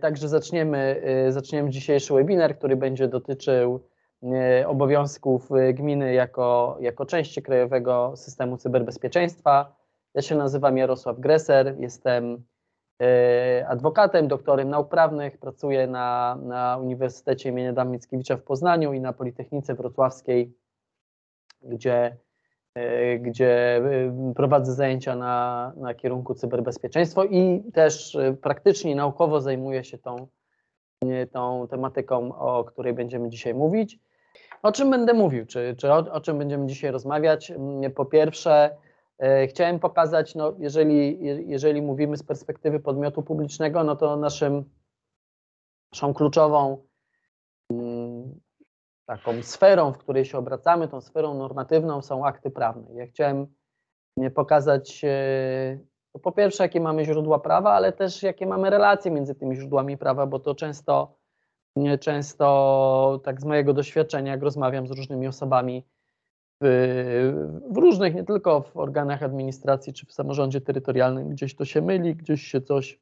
Także zaczniemy, zaczniemy dzisiejszy webinar, który będzie dotyczył obowiązków gminy jako, jako części krajowego systemu cyberbezpieczeństwa. Ja się nazywam Jarosław Greser, jestem adwokatem, doktorem nauk prawnych, pracuję na, na Uniwersytecie im. Adama Mickiewicza w Poznaniu i na Politechnice Wrocławskiej, gdzie E, gdzie e, prowadzę zajęcia na, na kierunku cyberbezpieczeństwo i też e, praktycznie naukowo zajmuję się tą, tą tematyką, o której będziemy dzisiaj mówić. O czym będę mówił, czy, czy o, o czym będziemy dzisiaj rozmawiać? Mm, po pierwsze, chciałem pokazać, no jeżeli, jeżeli mówimy z perspektywy podmiotu publicznego, no to naszym, naszą kluczową taką sferą, w której się obracamy, tą sferą normatywną są akty prawne. Ja chciałem pokazać e, po pierwsze, jakie mamy źródła prawa, ale też jakie mamy relacje między tymi źródłami prawa, bo to często, często tak z mojego doświadczenia, jak rozmawiam z różnymi osobami w, w, różnych, nie tylko w organach administracji czy w samorządzie terytorialnym, gdzieś to się myli, gdzieś się coś,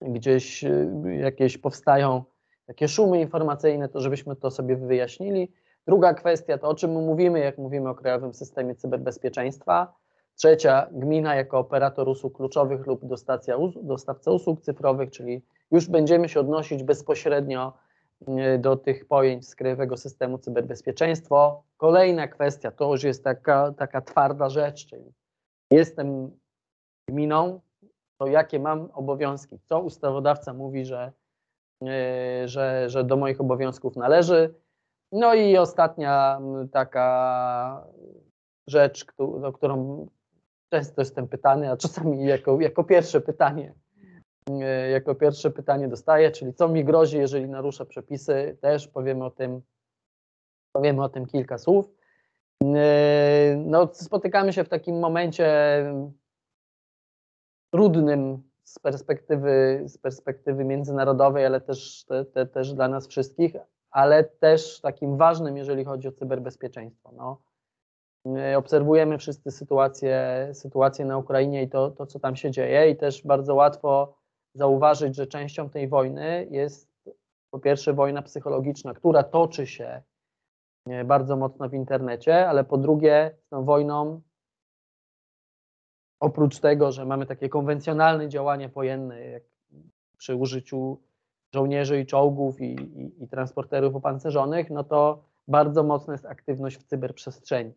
gdzieś e, jakieś powstają takie szumy informacyjne, to żebyśmy to sobie wyjaśnili. Druga kwestia to o czym mówimy, jak mówimy o Krajowym Systemie Cyberbezpieczeństwa. Trzecia, gmina jako operator usług kluczowych lub dostawca usług cyfrowych, czyli już będziemy się odnosić bezpośrednio e, do tych pojęć z Krajowego Systemu Cyberbezpieczeństwa. Kolejna kwestia, to już jest taka, taka twarda rzecz, czyli jestem gminą, to jakie mam obowiązki, co ustawodawca mówi, że że, że do moich obowiązków należy. No i ostatnia taka rzecz, o którą często jestem pytany, a czasami jako, jako pierwsze pytanie, e, jako pierwsze pytanie dostaję, czyli co mi grozi, jeżeli naruszę przepisy, też powiemy o tym, powiemy o tym kilka słów. E, no, spotykamy się w takim momencie trudnym z perspektywy, z perspektywy międzynarodowej, ale też, te, te, też dla nas wszystkich, ale też takim ważnym, jeżeli chodzi o cyberbezpieczeństwo. No, obserwujemy wszyscy sytuację, sytuację na Ukrainie i to, to, co tam się dzieje, i też bardzo łatwo zauważyć, że częścią tej wojny jest po pierwsze wojna psychologiczna, która toczy się bardzo mocno w internecie, ale po drugie tą wojną oprócz tego, że mamy takie konwencjonalne działania wojenne, jak przy użyciu żołnierzy i czołgów i, i, i transporterów opancerzonych, no to bardzo mocna jest aktywność w cyberprzestrzeni.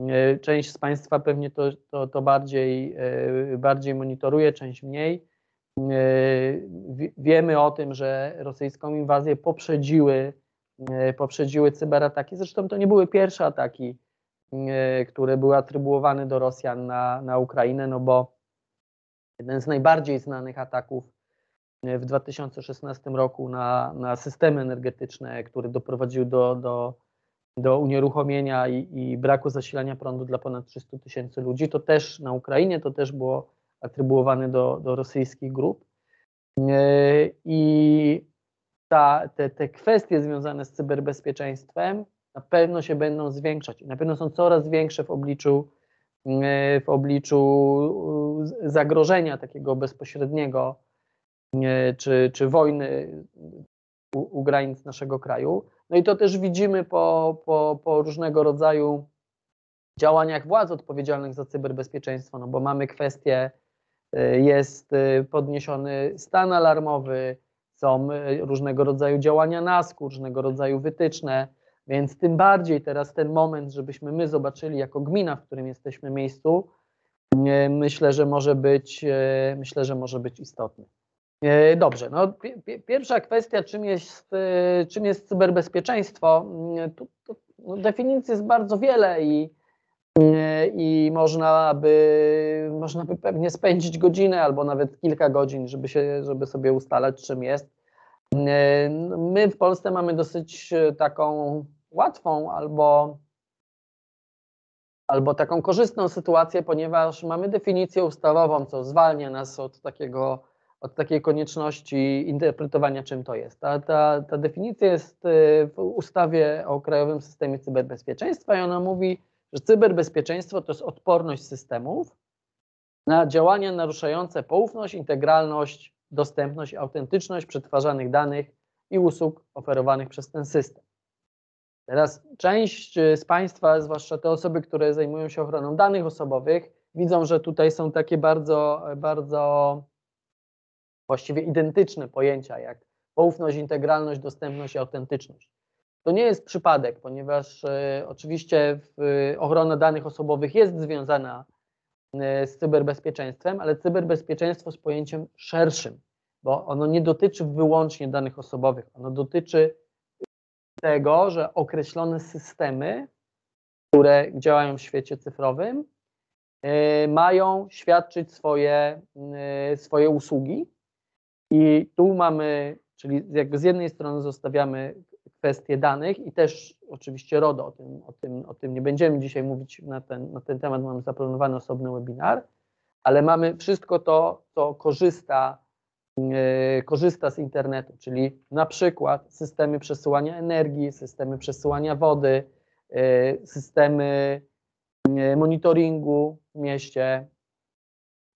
E, część z Państwa pewnie to, to, to bardziej, e, bardziej monitoruje, część mniej. E, wiemy o tym, że rosyjską inwazję poprzedziły, poprzedziły cyberataki. Zresztą to nie były pierwsze ataki E, które były atrybuowane do Rosjan na, na Ukrainę, no bo jeden z najbardziej znanych ataków e, w 2016 roku na, na systemy energetyczne, który doprowadził do, do, do unieruchomienia i, i braku zasilania prądu dla ponad 300 tysięcy ludzi, to też na Ukrainie, to też było atrybuowane do, do rosyjskich grup. E, I ta, te, te kwestie związane z cyberbezpieczeństwem na pewno się będą zwiększać i na pewno są coraz większe w obliczu, e, w obliczu zagrożenia takiego bezpośredniego e, czy, czy wojny u, u granic naszego kraju. No i to też widzimy po, po, po różnego rodzaju działaniach władz odpowiedzialnych za cyberbezpieczeństwo, no bo mamy kwestię, jest podniesiony stan alarmowy, są różnego rodzaju działania NASK, różnego rodzaju wytyczne, więc tym bardziej teraz ten moment, żebyśmy my zobaczyli jako gmina, w którym jesteśmy miejscu, myślę, że może być, e, myślę, że może być istotny. E, dobrze, no, pierwsza kwestia, czym jest, e, czym jest cyberbezpieczeństwo. Tu, tu, no, definicji jest bardzo wiele i, i można, by, można by pewnie spędzić godzinę albo nawet kilka godzin, żeby, się, żeby sobie ustalać, czym jest. My w Polsce mamy dosyć taką łatwą albo, albo taką korzystną sytuację, ponieważ mamy definicję ustawową, co zwalnia nas od takiego od takiej konieczności interpretowania, czym to jest. Ta, ta, ta definicja jest y, w ustawie o Krajowym Systemie Cyberbezpieczeństwa i ona mówi, że cyberbezpieczeństwo to jest odporność systemów na działania naruszające poufność, integralność dostępność autentyczność przetwarzanych danych i usług oferowanych przez ten system. Teraz część z Państwa, zwłaszcza te osoby, które zajmują się ochroną danych osobowych, widzą, że tutaj są takie bardzo, bardzo właściwie identyczne pojęcia jak poufność, integralność, dostępność i autentyczność. To nie jest przypadek, ponieważ e, oczywiście w, ochrona danych osobowych jest związana e, z cyberbezpieczeństwem, ale cyberbezpieczeństwo z pojęciem szerszym, bo ono nie dotyczy wyłącznie danych osobowych, ono dotyczy tego, że określone systemy, które działają w świecie cyfrowym, e, mają świadczyć swoje, swoje usługi. I tu mamy, czyli jakby z jednej strony zostawiamy kwestie danych i też oczywiście RODO, o tym, o tym, o tym nie będziemy dzisiaj mówić na ten, na ten temat, mamy zaplanowany osobny webinar, ale mamy wszystko to, co korzysta, korzysta z internetu, czyli na przykład systemy przesyłania energii, systemy przesyłania wody, yy, systemy yy, monitoringu w mieście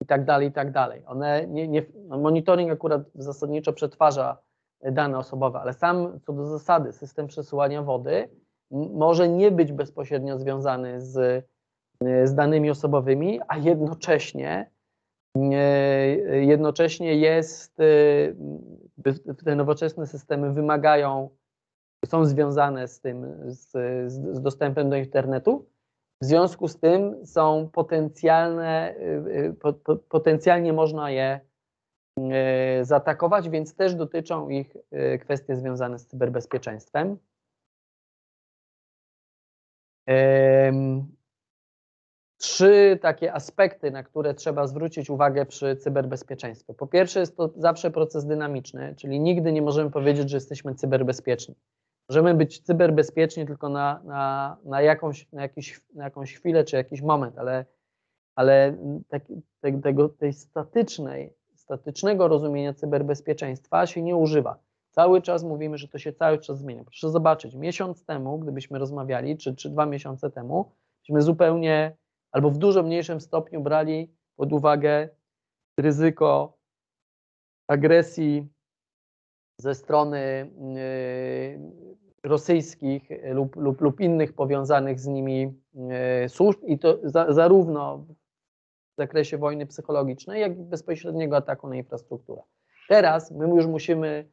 i tak dalej, i tak dalej. One nie, nie, no monitoring akurat zasadniczo przetwarza dane osobowe, ale sam co do zasady system przesyłania wody może nie być bezpośrednio związany z, z danymi osobowymi, a jednocześnie jednocześnie jest, te nowoczesne systemy wymagają, są związane z tym, z, z dostępem do internetu, w związku z tym są potencjalne, potencjalnie można je zaatakować, więc też dotyczą ich kwestie związane z cyberbezpieczeństwem. Trzy takie aspekty, na które trzeba zwrócić uwagę przy cyberbezpieczeństwie. Po pierwsze, jest to zawsze proces dynamiczny, czyli nigdy nie możemy powiedzieć, że jesteśmy cyberbezpieczni. Możemy być cyberbezpieczni tylko na, na, na, jakąś, na, jakiś, na jakąś chwilę czy jakiś moment, ale, ale tak, tego, tej statycznej statycznego rozumienia cyberbezpieczeństwa się nie używa. Cały czas mówimy, że to się cały czas zmienia. Proszę zobaczyć, miesiąc temu, gdybyśmy rozmawiali, czy, czy dwa miesiące temu, byśmy zupełnie albo w dużo mniejszym stopniu brali pod uwagę ryzyko agresji ze strony yy, rosyjskich lub, lub, lub innych powiązanych z nimi yy, służb i to za, zarówno w zakresie wojny psychologicznej, jak i bezpośredniego ataku na infrastrukturę. Teraz my już musimy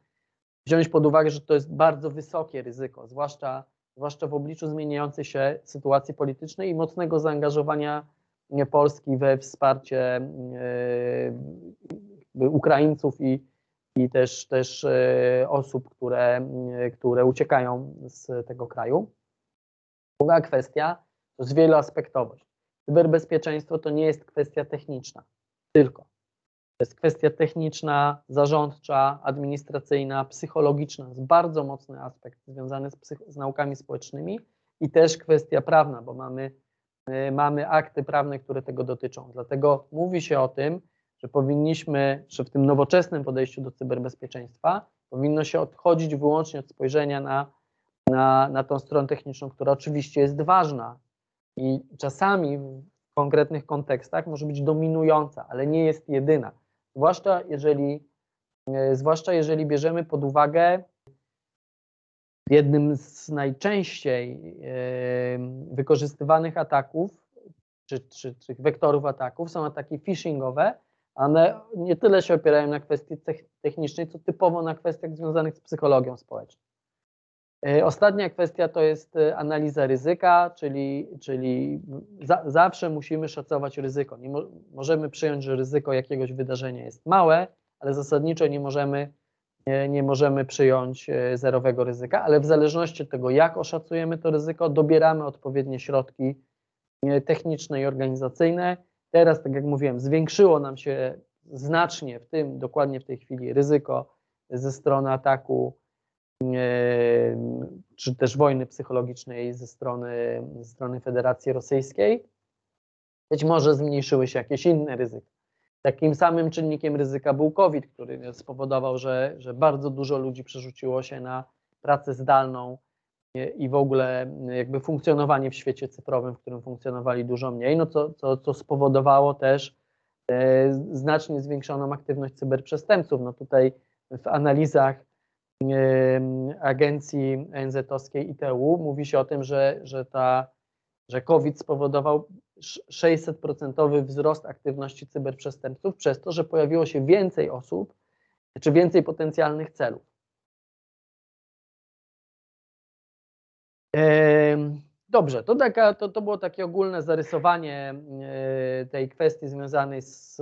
wziąć pod uwagę, że to jest bardzo wysokie ryzyko, zwłaszcza, zwłaszcza w obliczu zmieniającej się sytuacji politycznej i mocnego zaangażowania Polski we wsparcie yy, Ukraińców i, i też, też yy, osób, które, które uciekają z tego kraju. Druga kwestia to jest wieloaspektowość. Cyberbezpieczeństwo to nie jest kwestia techniczna, tylko. To jest kwestia techniczna, zarządcza, administracyjna, psychologiczna. To jest bardzo mocny aspekt związany z, z naukami społecznymi i też kwestia prawna, bo mamy, y, mamy akty prawne, które tego dotyczą. Dlatego mówi się o tym, że powinniśmy, że w tym nowoczesnym podejściu do cyberbezpieczeństwa powinno się odchodzić wyłącznie od spojrzenia na, na, na tą stronę techniczną, która oczywiście jest ważna, i czasami w konkretnych kontekstach może być dominująca, ale nie jest jedyna. Zwłaszcza jeżeli, e, zwłaszcza jeżeli bierzemy pod uwagę jednym z najczęściej e, wykorzystywanych ataków, czy, czy, czy wektorów ataków są ataki phishingowe, one nie tyle się opierają na kwestii technicznej, co typowo na kwestiach związanych z psychologią społeczną. E, ostatnia kwestia to jest e, analiza ryzyka, czyli, czyli za, zawsze musimy szacować ryzyko. Nie mo możemy przyjąć, że ryzyko jakiegoś wydarzenia jest małe, ale zasadniczo nie możemy, nie, nie możemy przyjąć e, zerowego ryzyka, ale w zależności od tego, jak oszacujemy to ryzyko, dobieramy odpowiednie środki techniczne i organizacyjne. Teraz, tak jak mówiłem, zwiększyło nam się znacznie w tym, dokładnie w tej chwili, ryzyko ze strony ataku czy też wojny psychologicznej ze strony, ze strony Federacji Rosyjskiej, być może zmniejszyły się jakieś inne ryzyka. Takim samym czynnikiem ryzyka był COVID, który spowodował, że, że bardzo dużo ludzi przerzuciło się na pracę zdalną i w ogóle jakby funkcjonowanie w świecie cyfrowym, w którym funkcjonowali dużo mniej, no co, co, co spowodowało też e, znacznie zwiększoną aktywność cyberprzestępców. No tutaj w analizach agencji NZ-owskiej ITU mówi się o tym, że, że, ta, że COVID spowodował 600% wzrost aktywności cyberprzestępców przez to, że pojawiło się więcej osób, czy więcej potencjalnych celów. Dobrze, to, taka, to, to było takie ogólne zarysowanie e, tej kwestii związanej z,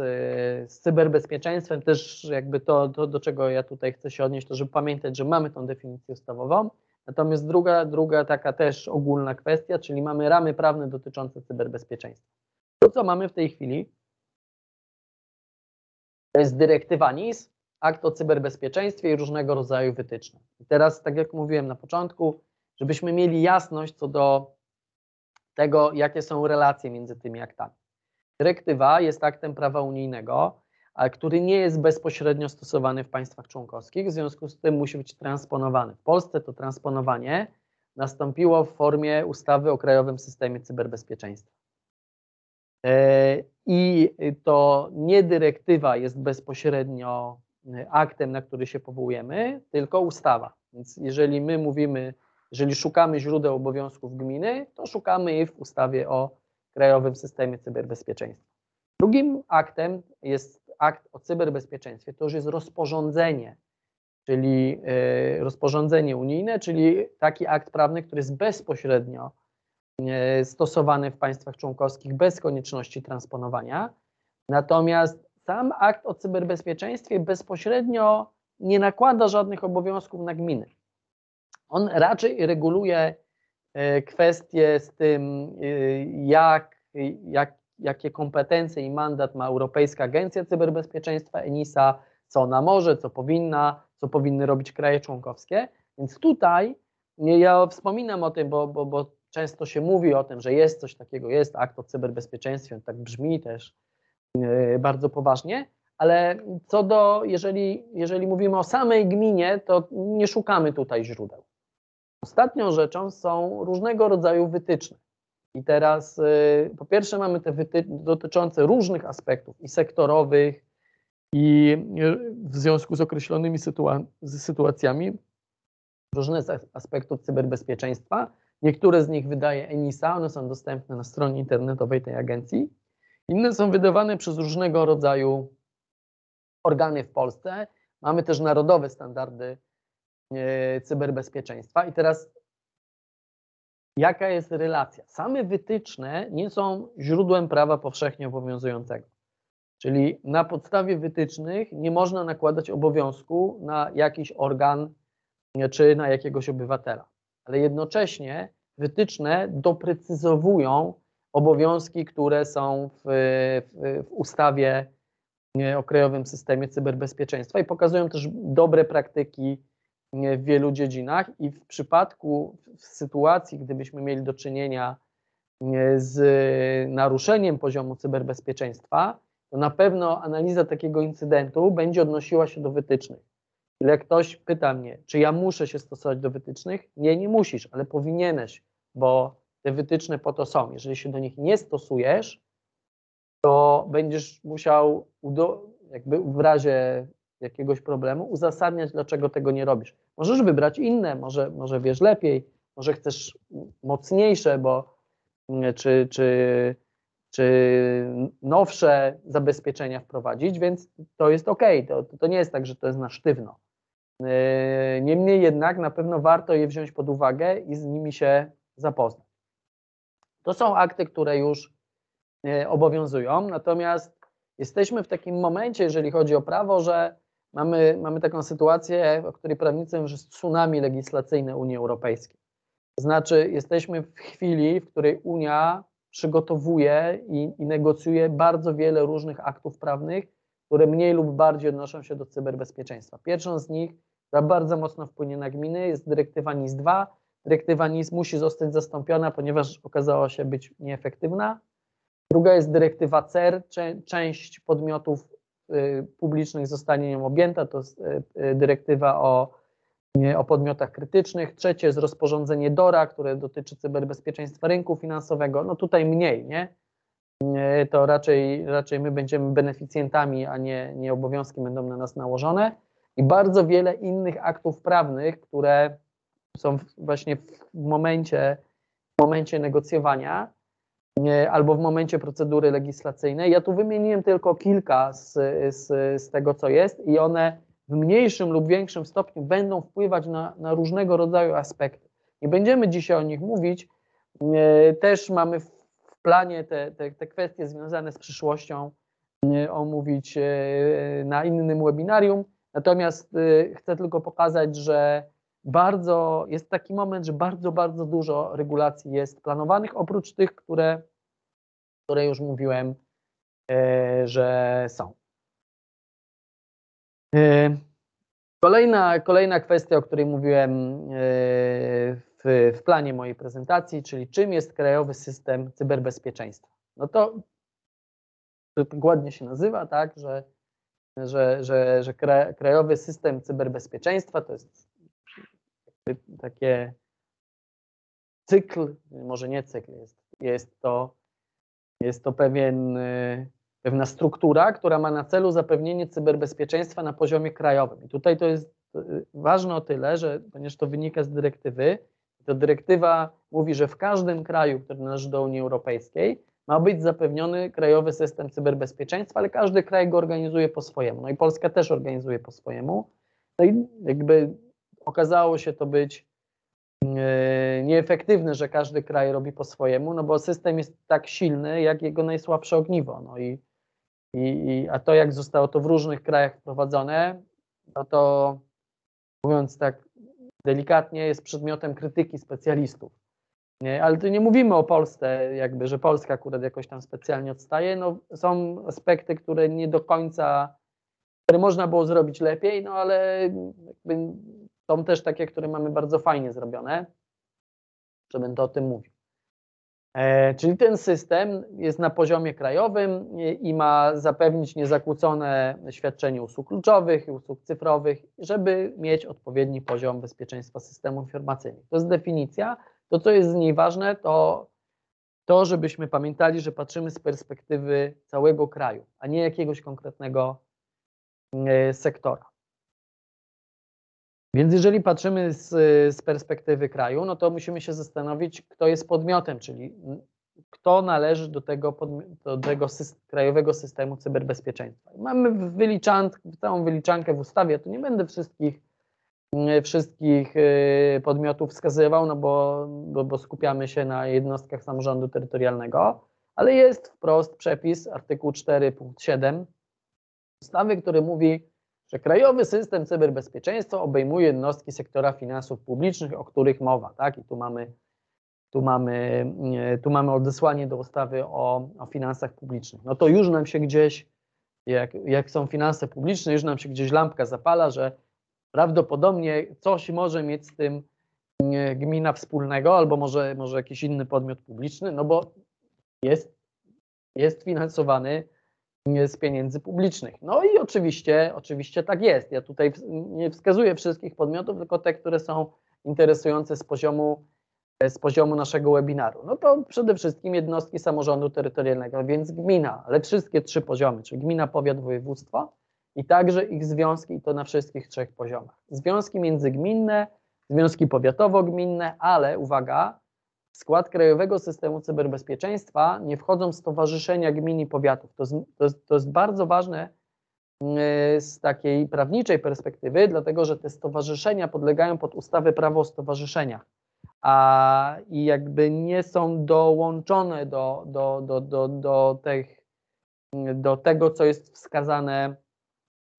z cyberbezpieczeństwem. Też jakby to, to, do czego ja tutaj chcę się odnieść, to żeby pamiętać, że mamy tą definicję ustawową. Natomiast druga, druga taka też ogólna kwestia, czyli mamy ramy prawne dotyczące cyberbezpieczeństwa. To, co mamy w tej chwili, to jest dyrektywa NIS, akt o cyberbezpieczeństwie i różnego rodzaju wytyczne. I teraz, tak jak mówiłem na początku, żebyśmy mieli jasność co do tego, jakie są relacje między tymi aktami. Dyrektywa jest aktem prawa unijnego, który nie jest bezpośrednio stosowany w państwach członkowskich, w związku z tym musi być transponowany. W Polsce to transponowanie nastąpiło w formie ustawy o Krajowym Systemie Cyberbezpieczeństwa. E, I to nie dyrektywa jest bezpośrednio aktem, na który się powołujemy, tylko ustawa. Więc jeżeli my mówimy, jeżeli szukamy źródeł obowiązków gminy, to szukamy je w ustawie o Krajowym Systemie Cyberbezpieczeństwa. Drugim aktem jest akt o cyberbezpieczeństwie, to już jest rozporządzenie, czyli e, rozporządzenie unijne, czyli taki akt prawny, który jest bezpośrednio e, stosowany w państwach członkowskich bez konieczności transponowania. Natomiast sam akt o cyberbezpieczeństwie bezpośrednio nie nakłada żadnych obowiązków na gminy. On raczej reguluje e, kwestie z tym, e, jak, jak, jakie kompetencje i mandat ma Europejska Agencja Cyberbezpieczeństwa ENISA, co ona może, co powinna, co powinny robić kraje członkowskie. Więc tutaj ja wspominam o tym, bo, bo, bo często się mówi o tym, że jest coś takiego, jest akt o cyberbezpieczeństwie, tak brzmi też e, bardzo poważnie, ale co do, jeżeli, jeżeli mówimy o samej gminie, to nie szukamy tutaj źródeł. Ostatnią rzeczą są różnego rodzaju wytyczne. I teraz y, po pierwsze mamy te wytyczne dotyczące różnych aspektów i sektorowych, i w związku z określonymi sytua sytuacjami, różne aspektów cyberbezpieczeństwa. Niektóre z nich wydaje ENISA, one są dostępne na stronie internetowej tej agencji. Inne są wydawane przez różnego rodzaju organy w Polsce. Mamy też narodowe standardy cyberbezpieczeństwa. I teraz jaka jest relacja? Same wytyczne nie są źródłem prawa powszechnie obowiązującego. Czyli na podstawie wytycznych nie można nakładać obowiązku na jakiś organ e, czy na jakiegoś obywatela. Ale jednocześnie wytyczne doprecyzowują obowiązki, które są w, w, w ustawie e, o Krajowym Systemie Cyberbezpieczeństwa i pokazują też dobre praktyki w wielu dziedzinach i w przypadku, w sytuacji, gdybyśmy mieli do czynienia z naruszeniem poziomu cyberbezpieczeństwa, to na pewno analiza takiego incydentu będzie odnosiła się do wytycznych. Ile ktoś pyta mnie, czy ja muszę się stosować do wytycznych? Nie, nie musisz, ale powinieneś, bo te wytyczne po to są. Jeżeli się do nich nie stosujesz, to będziesz musiał jakby w razie jakiegoś problemu, uzasadniać, dlaczego tego nie robisz. Możesz wybrać inne, może, może wiesz lepiej, może chcesz mocniejsze, bo mm, czy, czy, czy nowsze zabezpieczenia wprowadzić, więc to jest ok. To, to nie jest tak, że to jest na sztywno. Yy, niemniej jednak na pewno warto je wziąć pod uwagę i z nimi się zapoznać. To są akty, które już yy, obowiązują, natomiast jesteśmy w takim momencie, jeżeli chodzi o prawo, że mamy, mamy taką sytuację, o której prawnicy mówią, że jest tsunami legislacyjne Unii Europejskiej. To znaczy, jesteśmy w chwili, w której Unia przygotowuje i, i negocjuje bardzo wiele różnych aktów prawnych, które mniej lub bardziej odnoszą się do cyberbezpieczeństwa. Pierwszą z nich, która bardzo mocno wpłynie na gminy, jest dyrektywa NIS-2. Dyrektywa NIS musi zostać zastąpiona, ponieważ okazała się być nieefektywna. Druga jest dyrektywa CER. Część podmiotów publicznych zostanie nią objęta, to jest y, y, dyrektywa o, o podmiotach krytycznych. Trzecie jest rozporządzenie DORA, które dotyczy cyberbezpieczeństwa rynku finansowego. No tutaj mniej, nie? to raczej, raczej my będziemy beneficjentami, a nie, nie obowiązki będą na nas nałożone. I bardzo wiele innych aktów prawnych, które są właśnie w momencie, w momencie negocjowania albo w momencie procedury legislacyjnej. Ja tu wymieniłem tylko kilka z, z, z tego, co jest, i one w mniejszym lub większym stopniu będą wpływać na, na różnego rodzaju aspekty. Nie będziemy dzisiaj o nich mówić. Też mamy w planie te, te, te kwestie związane z przyszłością omówić e, na innym webinarium. Natomiast e, chcę tylko pokazać, że bardzo jest taki moment, że bardzo, bardzo dużo regulacji jest planowanych, oprócz tych, które, które już mówiłem, e, że są. Kolejna, kolejna kwestia, o której mówiłem w, w planie mojej prezentacji, czyli czym jest krajowy system cyberbezpieczeństwa. No to, to ładnie się nazywa, tak, że, że, że, że krajowy system cyberbezpieczeństwa to jest takie cykl, może nie cykl, jest, jest, to, jest to pewien, pewna struktura, która ma na celu zapewnienie cyberbezpieczeństwa na poziomie krajowym. I tutaj to jest ważne o tyle, że ponieważ to wynika z dyrektywy, to dyrektywa mówi, że w każdym kraju, który należy do Unii Europejskiej, ma być zapewniony krajowy system cyberbezpieczeństwa, ale każdy kraj go organizuje po swojemu. No i Polska też organizuje po swojemu. No i jakby okazało się to być e, nieefektywne, że każdy kraj robi po swojemu, no bo system jest tak silny, jak jego najsłabsze ogniwo. No i, i, i a to, jak zostało to w różnych krajach wprowadzone, no to mówiąc tak delikatnie jest przedmiotem krytyki specjalistów. Nie? Ale tu nie mówimy o Polsce, jakby, że Polska akurat jakoś tam specjalnie odstaje. No, są aspekty, które nie do końca, które można było zrobić lepiej, no ale jakby są też takie, które mamy bardzo fajnie zrobione, że będę o tym mówił. E, czyli ten system jest na poziomie krajowym i ma zapewnić niezakłócone świadczenie usług kluczowych i usług cyfrowych, żeby mieć odpowiedni poziom bezpieczeństwa systemów informacyjnych. To jest definicja. To, co jest z niej ważne, to to, żebyśmy pamiętali, że patrzymy z perspektywy całego kraju, a nie jakiegoś konkretnego e, sektora. Więc jeżeli patrzymy z, z, perspektywy kraju, no to musimy się zastanowić, kto jest podmiotem, czyli kto należy do tego, do tego krajowego systemu cyberbezpieczeństwa. Mamy wyliczank, całą wyliczankę w ustawie, tu nie będę wszystkich, wszystkich y, podmiotów wskazywał, no bo, bo, bo skupiamy się na jednostkach samorządu terytorialnego, ale jest wprost przepis, artykuł 4 punkt 7 ustawy, który mówi, że krajowy system cyberbezpieczeństwa obejmuje jednostki sektora finansów publicznych, o których mowa, tak? I tu mamy, tu mamy, tu mamy odesłanie do ustawy o, o finansach publicznych. No to już nam się gdzieś, jak, jak są finanse publiczne, już nam się gdzieś lampka zapala, że prawdopodobnie coś może mieć z tym gmina wspólnego, albo może, może jakiś inny podmiot publiczny, no bo jest, jest finansowany z pieniędzy publicznych. No i oczywiście, oczywiście tak jest. Ja tutaj nie wskazuję wszystkich podmiotów, tylko te, które są interesujące z poziomu, z poziomu naszego webinaru. No to przede wszystkim jednostki samorządu terytorialnego, więc gmina, ale wszystkie trzy poziomy, czyli gmina, powiat, województwo i także ich związki i to na wszystkich trzech poziomach. Związki międzygminne, związki powiatowo-gminne, ale uwaga, w skład Krajowego Systemu Cyberbezpieczeństwa nie wchodzą stowarzyszenia gmin i powiatów. To, to, to jest bardzo ważne mm, z takiej prawniczej perspektywy, dlatego że te stowarzyszenia podlegają pod ustawę prawo o stowarzyszeniach, a i jakby nie są dołączone do, do, do, do, do, tych, do tego, co jest wskazane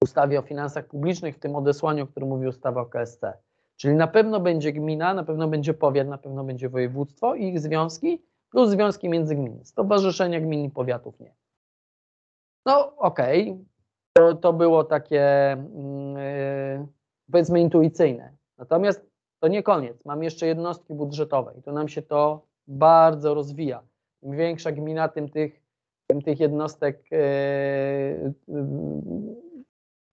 w ustawie o finansach publicznych, w tym odesłaniu, o którym mówi ustawa o KSC. Czyli na pewno będzie gmina, na pewno będzie powiat, na pewno będzie województwo i ich związki, plus związki międzygminne. Stowarzyszenia gmin i powiatów nie. No okej, okay. to, to było takie yy, powiedzmy intuicyjne. Natomiast to nie koniec. Mam jeszcze jednostki budżetowe i to nam się to bardzo rozwija. Im większa gmina, tym tych, tym tych jednostek yy,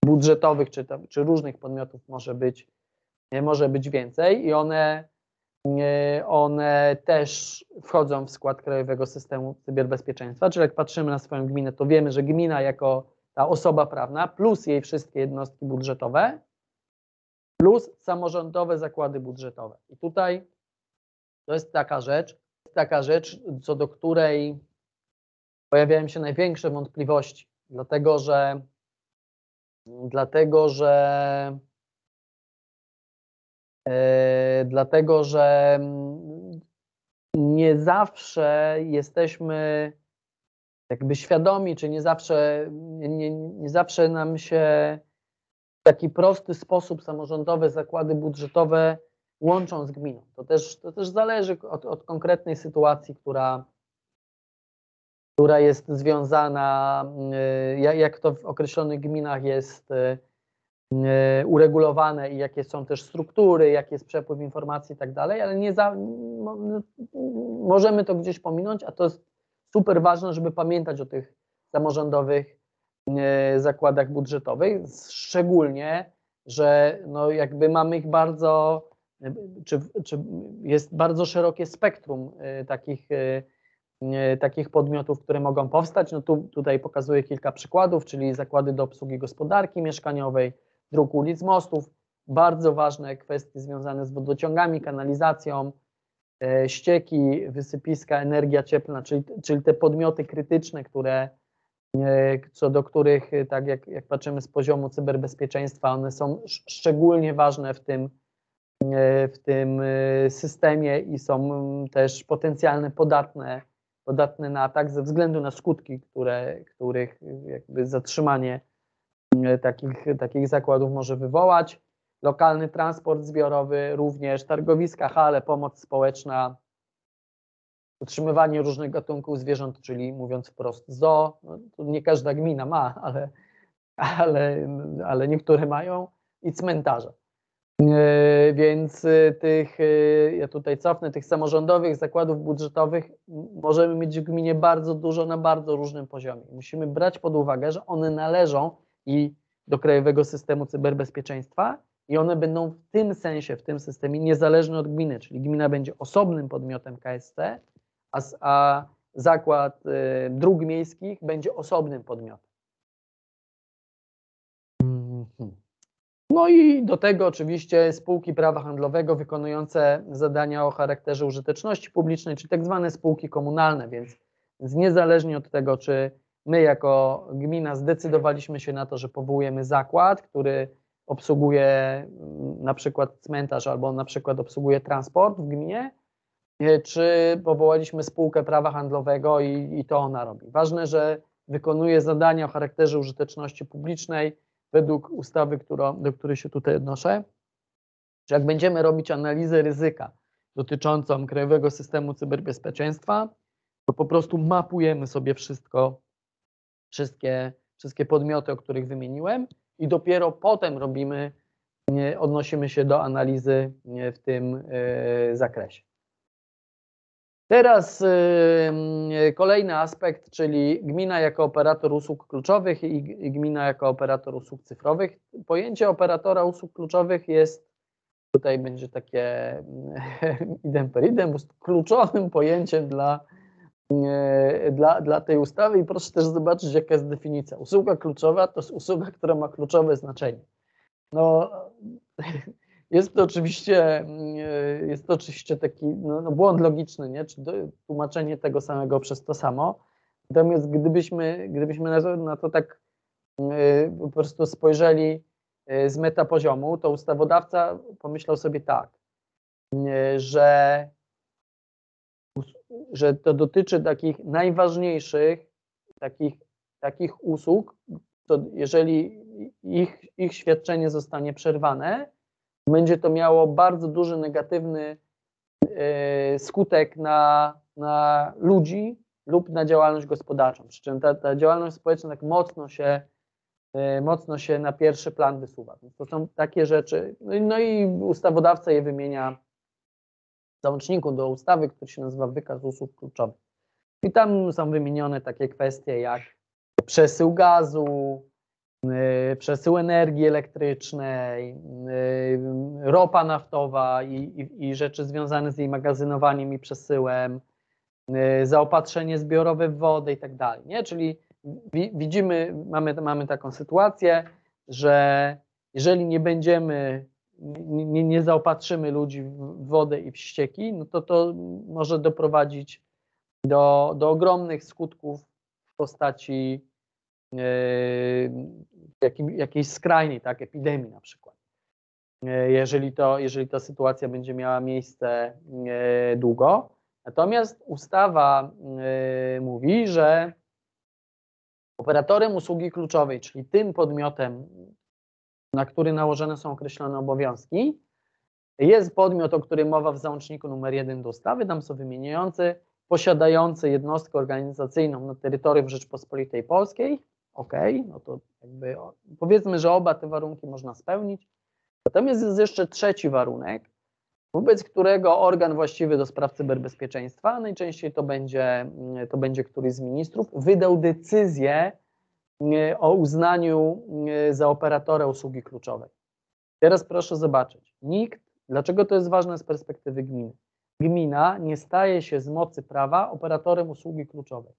budżetowych czy, tam, czy różnych podmiotów może być może być więcej i one e, one też wchodzą w skład Krajowego Systemu Cyberbezpieczeństwa, czyli jak patrzymy na swoją gminę, to wiemy, że gmina jako ta osoba prawna plus jej wszystkie jednostki budżetowe plus samorządowe zakłady budżetowe. I tutaj to jest taka rzecz, taka rzecz, co do której pojawiają się największe wątpliwości, dlatego że dlatego że dlatego że mm, nie zawsze jesteśmy jakby świadomi, czy nie zawsze, nie, nie zawsze nam się w taki prosty sposób samorządowe zakłady budżetowe łączą z gminą. To też, to też zależy od, od konkretnej sytuacji, która, która jest związana, y, jak to w określonych gminach jest y, uregulowane i jakie są też struktury, jaki jest przepływ informacji i tak dalej, ale nie za, możemy to gdzieś pominąć, a to jest super ważne, żeby pamiętać o tych samorządowych zakładach budżetowych, szczególnie, że no jakby mamy ich bardzo czy, czy jest bardzo szerokie spektrum y, takich, takich podmiotów, które mogą powstać. No tu, tutaj pokazuję kilka przykładów, czyli zakłady do obsługi gospodarki mieszkaniowej, dróg ulic, mostów, bardzo ważne kwestie związane z wodociągami, kanalizacją, ścieki, wysypiska, energia cieplna, czyli, czyli te podmioty krytyczne, które, co do których, tak jak, jak patrzymy z poziomu cyberbezpieczeństwa, one są szczególnie ważne w tym, E, w tym e, systemie i są też potencjalne podatne, podatne na atak ze względu na skutki, które, których jakby zatrzymanie e, takich, takich zakładów może wywołać. Lokalny transport zbiorowy, również targowiska, hale, pomoc społeczna, utrzymywanie różnych gatunków zwierząt, czyli mówiąc wprost zoo. No, nie każda gmina ma, ale, ale, ale niektóre mają i cmentarze. E, więc e, tych, e, ja tutaj cofnę, tych samorządowych zakładów budżetowych możemy mieć w gminie bardzo dużo na bardzo różnym poziomie. Musimy brać pod uwagę, że one należą i do Krajowego Systemu Cyberbezpieczeństwa i one będą w tym sensie, w tym systemie niezależne od gminy, czyli gmina będzie osobnym podmiotem KSC, a, a zakład y, dróg miejskich będzie osobnym podmiotem. No i do tego oczywiście spółki prawa handlowego wykonujące zadania o charakterze użyteczności publicznej, czy tak zwane spółki komunalne, więc niezależnie od tego, czy my jako gmina zdecydowaliśmy się na to, że powołujemy zakład, który obsługuje mm, na przykład cmentarz albo na przykład obsługuje transport w gminie, czy powołaliśmy spółkę prawa handlowego i, i to ona robi. Ważne, że wykonuje zadania o charakterze użyteczności publicznej, według ustawy, do której się tutaj odnoszę, że jak będziemy robić analizę ryzyka dotyczącą Krajowego Systemu Cyberbezpieczeństwa, to po prostu mapujemy sobie wszystko, wszystkie, wszystkie podmioty, o których wymieniłem i dopiero potem robimy, odnosimy się do analizy w tym e, zakresie. Teraz y, kolejny aspekt, czyli gmina jako operator usług kluczowych i, gmina jako operator usług cyfrowych. Pojęcie operatora usług kluczowych jest, tutaj będzie takie idem per idem, kluczowym pojęciem dla, dla, dla tej ustawy i proszę też zobaczyć, jaka jest definicja. Usługa kluczowa to jest usługa, która ma kluczowe znaczenie. No, jest to oczywiście, e, jest to oczywiście taki no, no błąd logiczny, nie? czy tłumaczenie tego samego przez to samo. Natomiast gdybyśmy, gdybyśmy na, to, na to tak e, po prostu spojrzeli e, z metapoziomu, to ustawodawca pomyślał sobie tak, że, że to dotyczy takich najważniejszych takich, takich usług, to jeżeli ich, ich świadczenie zostanie przerwane, będzie to miało bardzo duży negatywny e, skutek na, na ludzi lub na działalność gospodarczą. Przy czym ta, ta działalność społeczna tak mocno się, e, mocno się na pierwszy plan wysuwa. To są takie rzeczy. No i, no i ustawodawca je wymienia załączniku do ustawy, który się nazywa Wykaz Usług Kluczowych. I tam są wymienione takie kwestie jak przesył gazu, y, przesył energii elektrycznej, y, ropa naftowa i, i, i rzeczy związane z jej magazynowaniem i przesyłem, y, zaopatrzenie zbiorowe w wodę i tak dalej. Nie? Czyli widzimy, mamy, mamy taką sytuację, że jeżeli nie będziemy, nie, nie zaopatrzymy ludzi w wodę i w ścieki, no to to może doprowadzić do, do ogromnych skutków w postaci yy, jakiejś skrajnej, tak, epidemii na przykład. Yy, jeżeli, to, jeżeli ta sytuacja będzie miała miejsce yy, długo. Natomiast ustawa mówi, że operatorem usługi kluczowej, czyli tym podmiotem, na który nałożone są określone obowiązki, jest podmiot, o którym mowa w załączniku numer 1 do ustawy, tam są wymieniający posiadający jednostkę organizacyjną na terytorium Rzeczpospolitej Polskiej, ok, no to jakby powiedzmy, że oba te warunki można spełnić. Natomiast jest jeszcze trzeci warunek, wobec którego organ właściwy do spraw cyberbezpieczeństwa, najczęściej to będzie, to będzie któryś z ministrów, wydał decyzję o uznaniu e, za operatora usługi kluczowej. Teraz proszę zobaczyć, nikt, dlaczego to jest ważne z perspektywy gminy? Gmina nie staje się z mocy prawa operatorem usługi kluczowej.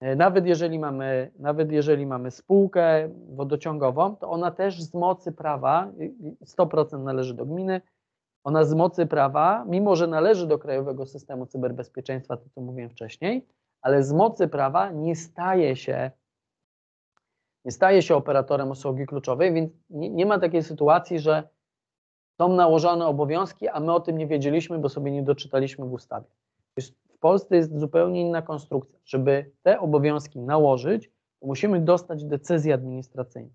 E, nawet jeżeli mamy, nawet jeżeli mamy spółkę wodociągową, to ona też z mocy prawa, 100% należy do gminy, ona z mocy prawa, mimo że należy do Krajowego Systemu Cyberbezpieczeństwa, to co mówiłem wcześniej, ale z mocy prawa nie staje się, nie staje się operatorem usługi kluczowej, więc nie, nie ma takiej sytuacji, że są nałożone obowiązki, a my o tym nie wiedzieliśmy, bo sobie nie doczytaliśmy w ustawie. W Polsce jest zupełnie inna konstrukcja. Żeby te obowiązki nałożyć, musimy dostać decyzję administracyjną.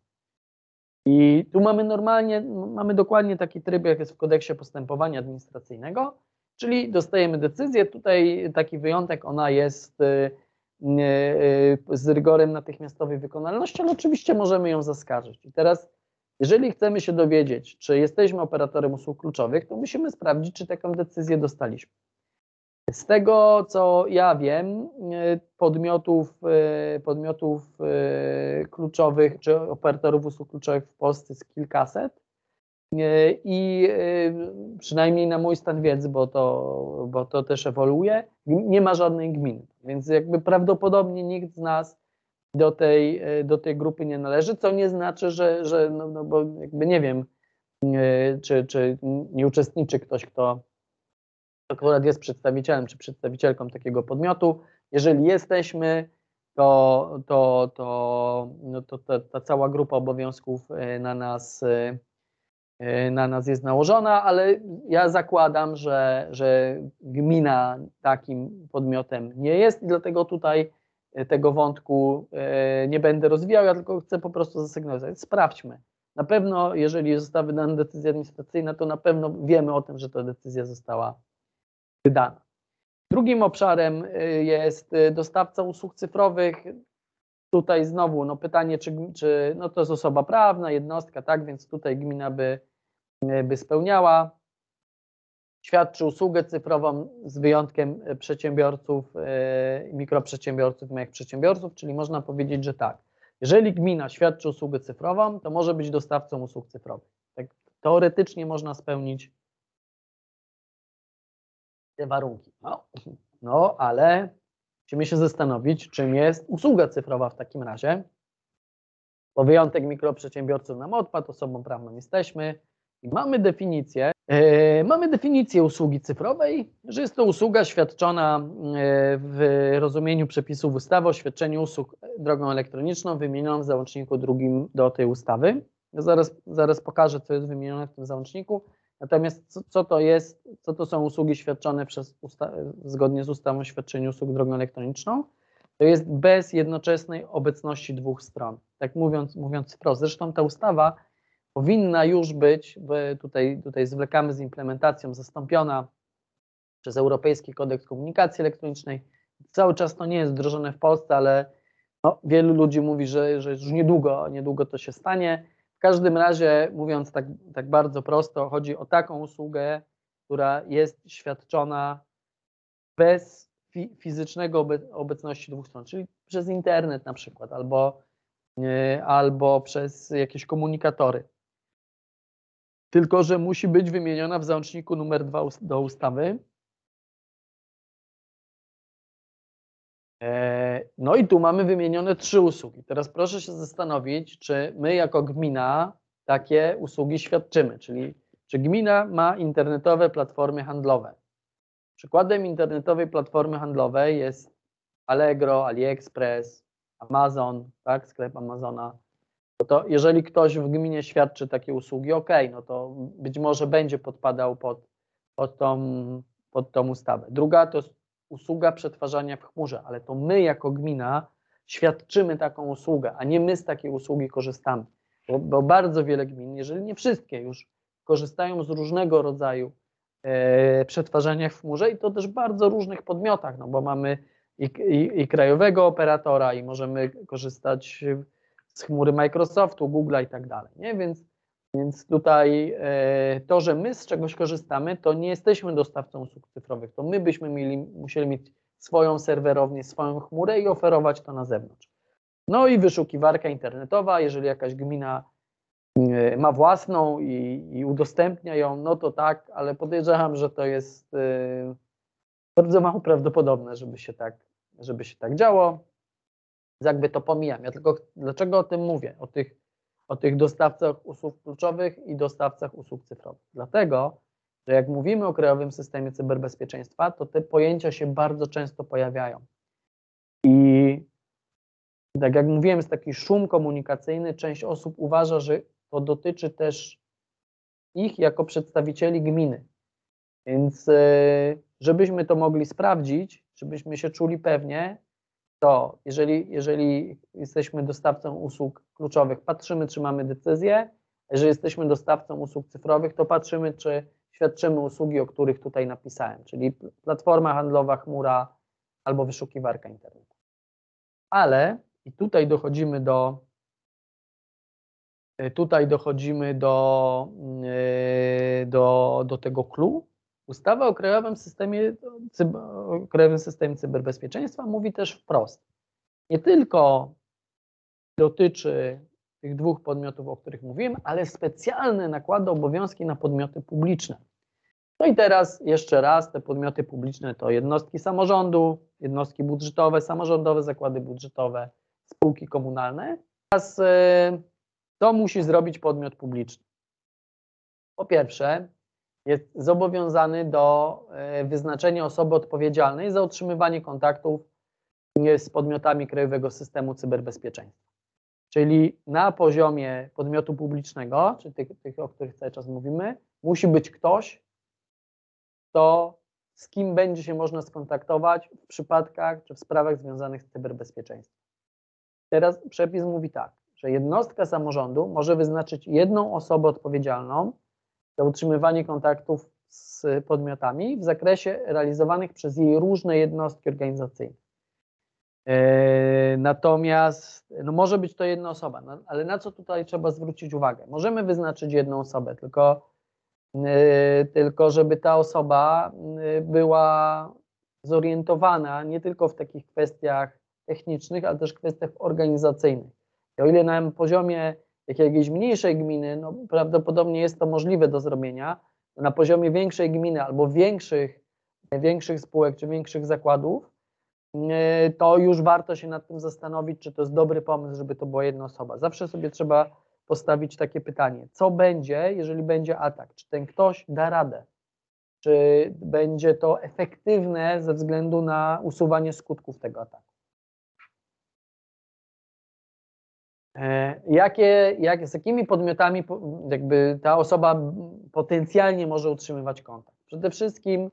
I tu mamy normalnie, mamy dokładnie taki tryb, jak jest w kodeksie postępowania administracyjnego, czyli dostajemy decyzję. Tutaj taki wyjątek, ona jest y, z rygorem natychmiastowej wykonalności, ale oczywiście możemy ją zaskarżyć. I teraz, jeżeli chcemy się dowiedzieć, czy jesteśmy operatorem usług kluczowych, to musimy sprawdzić, czy taką decyzję dostaliśmy. Z tego, co ja wiem, e, podmiotów, podmiotów kluczowych, czy operatorów usług kluczowych w Polsce jest kilkaset. I przynajmniej na mój stan wiedzy, bo to, bo to też ewoluuje, nie ma żadnej gminy. Więc jakby prawdopodobnie nikt z nas do tej, do tej grupy nie należy, co nie znaczy, że, że no, no bo jakby nie wiem, czy, czy nie uczestniczy ktoś, kto akurat jest przedstawicielem czy przedstawicielką takiego podmiotu. Jeżeli jesteśmy, to, to, to, no to ta, ta cała grupa obowiązków e, na nas, e, na nas jest nałożona, ale ja zakładam, że, że gmina takim podmiotem nie jest i dlatego tutaj e, tego wątku nie będę rozwijał, ja tylko chcę po prostu zasygnalizować. Sprawdźmy. Na pewno, jeżeli została wydana decyzja administracyjna, to na pewno wiemy o tym, że ta decyzja została wydana. Drugim obszarem jest dostawca usług cyfrowych. Tutaj znowu no pytanie, czy, czy no to jest osoba prawna, jednostka, tak, więc tutaj gmina by, y, by spełniała. Świadczy usługę cyfrową z wyjątkiem przedsiębiorców, mikroprzedsiębiorców, małych przedsiębiorców, czyli można powiedzieć, że tak. Jeżeli gmina świadczy usługę cyfrową, to może być dostawcą usług cyfrowych. Tak, teoretycznie można spełnić te warunki. No, no ale musimy się zastanowić, czym jest usługa cyfrowa w takim razie. Bo wyjątek mikroprzedsiębiorców nam odpadł, osobą prawną jesteśmy i mamy definicję, yy, mamy definicję usługi cyfrowej, że jest to usługa świadczona yy, w rozumieniu przepisów ustawy o świadczeniu usług drogą elektroniczną wymienioną w załączniku drugim do tej ustawy. Ja zaraz, zaraz pokażę, co jest wymienione w tym załączniku. Natomiast co, co, to jest, co to są usługi świadczone przez zgodnie z ustawą o świadczeniu usług drogą elektroniczną? To jest bez jednoczesnej obecności dwóch stron. Tak mówiąc, mówiąc wprost. Zresztą ta ustawa powinna już być, tutaj, tutaj zwlekamy z implementacją, zastąpiona przez Europejski Kodeks Komunikacji Elektronicznej. Cały czas to nie jest wdrożone w Polsce, ale no, wielu ludzi mówi, że, że już niedługo, niedługo to się stanie każdym razie, mówiąc tak, tak bardzo prosto, chodzi o taką usługę, która jest świadczona bez fi fizycznego obe obecności dwóch stron, czyli przez internet na przykład, albo albo przez jakieś komunikatory. Tylko, że musi być wymieniona w załączniku numer 2 do ustawy. No i tu mamy wymienione trzy usługi. Teraz proszę się zastanowić, czy my jako gmina takie usługi świadczymy, czyli czy gmina ma internetowe platformy handlowe. Przykładem internetowej platformy handlowej jest Allegro, AliExpress, Amazon, tak, sklep Amazona. No to jeżeli ktoś w gminie świadczy takie usługi, ok, no to być może będzie podpadał pod, pod, tą, pod tą ustawę. Druga to usługa przetwarzania w chmurze, ale to my jako gmina świadczymy taką usługę, a nie my z takiej usługi korzystamy. Bo, bo bardzo wiele gmin, jeżeli nie wszystkie już, korzystają z różnego rodzaju e, przetwarzania w chmurze i to też bardzo różnych podmiotach, no bo mamy i, i, i krajowego operatora i możemy korzystać z chmury Microsoftu, Google'a i tak dalej, nie? Więc, więc tutaj e, to, że my z czegoś korzystamy, to nie jesteśmy dostawcą usług cyfrowych, to my byśmy mieli, musieli mieć swoją serwerownię, swoją chmurę i oferować to na zewnątrz. No i wyszukiwarka internetowa, jeżeli jakaś gmina e, ma własną i, i udostępnia ją, no to tak, ale podejrzewam, że to jest e, bardzo mało prawdopodobne, żeby się tak, żeby się tak działo. Jakby to pomijam. Ja tylko dlaczego o tym mówię? O tych, o tych dostawcach usług kluczowych i dostawcach usług cyfrowych. Dlatego, że jak mówimy o krajowym systemie cyberbezpieczeństwa, to te pojęcia się bardzo często pojawiają. I tak jak mówiłem, jest taki szum komunikacyjny. Część osób uważa, że to dotyczy też ich jako przedstawicieli gminy. Więc e, żebyśmy to mogli sprawdzić, żebyśmy się czuli pewnie, to jeżeli, jeżeli jesteśmy dostawcą usług kluczowych, patrzymy, czy mamy decyzję. Jeżeli jesteśmy dostawcą usług cyfrowych, to patrzymy, czy świadczymy usługi, o których tutaj napisałem, czyli platforma handlowa, chmura albo wyszukiwarka internetu. Ale i tutaj dochodzimy do tutaj dochodzimy do, do, do tego clue, Ustawa o Krajowym Systemie, o Krajowym Systemie Cyberbezpieczeństwa mówi też wprost. Nie tylko dotyczy tych dwóch podmiotów, o których mówiłem, ale specjalne nakłada obowiązki na podmioty publiczne. No i teraz jeszcze raz, te podmioty publiczne to jednostki samorządu, jednostki budżetowe, samorządowe zakłady budżetowe, spółki komunalne. Teraz y, to musi zrobić podmiot publiczny. Po pierwsze, jest zobowiązany do e, wyznaczenia osoby odpowiedzialnej za utrzymywanie kontaktów z podmiotami Krajowego Systemu Cyberbezpieczeństwa. Czyli na poziomie podmiotu publicznego, czy tych, tych, o których cały czas mówimy, musi być ktoś, kto, z kim będzie się można skontaktować w przypadkach czy w sprawach związanych z cyberbezpieczeństwem. Teraz przepis mówi tak, że jednostka samorządu może wyznaczyć jedną osobę odpowiedzialną za utrzymywanie kontaktów z podmiotami w zakresie realizowanych przez jej różne jednostki organizacyjne. E, natomiast no może być to jedna osoba, no, ale na co tutaj trzeba zwrócić uwagę? Możemy wyznaczyć jedną osobę, tylko, e, tylko żeby ta osoba e, była zorientowana nie tylko w takich kwestiach technicznych, ale też kwestiach organizacyjnych. I o ile na poziomie jakiejś mniejszej gminy, no prawdopodobnie jest to możliwe do zrobienia. Na poziomie większej gminy albo większych, większych spółek czy większych zakładów, e, to już warto się nad tym zastanowić, czy to jest dobry pomysł, żeby to była jedna osoba. Zawsze sobie trzeba postawić takie pytanie, co będzie, jeżeli będzie atak? Czy ten ktoś da radę? Czy będzie to efektywne ze względu na usuwanie skutków tego ataku? Jakie, jak, z jakimi podmiotami jakby ta osoba potencjalnie może utrzymywać kontakt? Przede wszystkim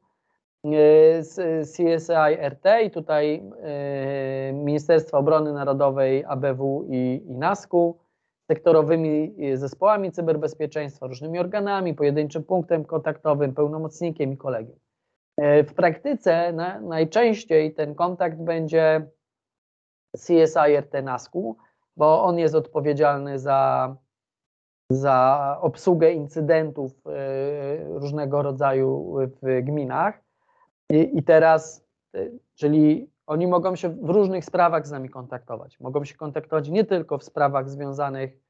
e, z CSI RT i tutaj e, Ministerstwa Obrony Narodowej, ABW i, i NASK-u, sektorowymi zespołami cyberbezpieczeństwa, różnymi organami, pojedynczym punktem kontaktowym, pełnomocnikiem i kolegiem. W praktyce na, najczęściej ten kontakt będzie CSI RT NASK-u, bo on jest odpowiedzialny za, za obsługę incydentów e, różnego rodzaju w gminach. I, i teraz, e, czyli oni mogą się w różnych sprawach z nami kontaktować. Mogą się kontaktować nie tylko w sprawach związanych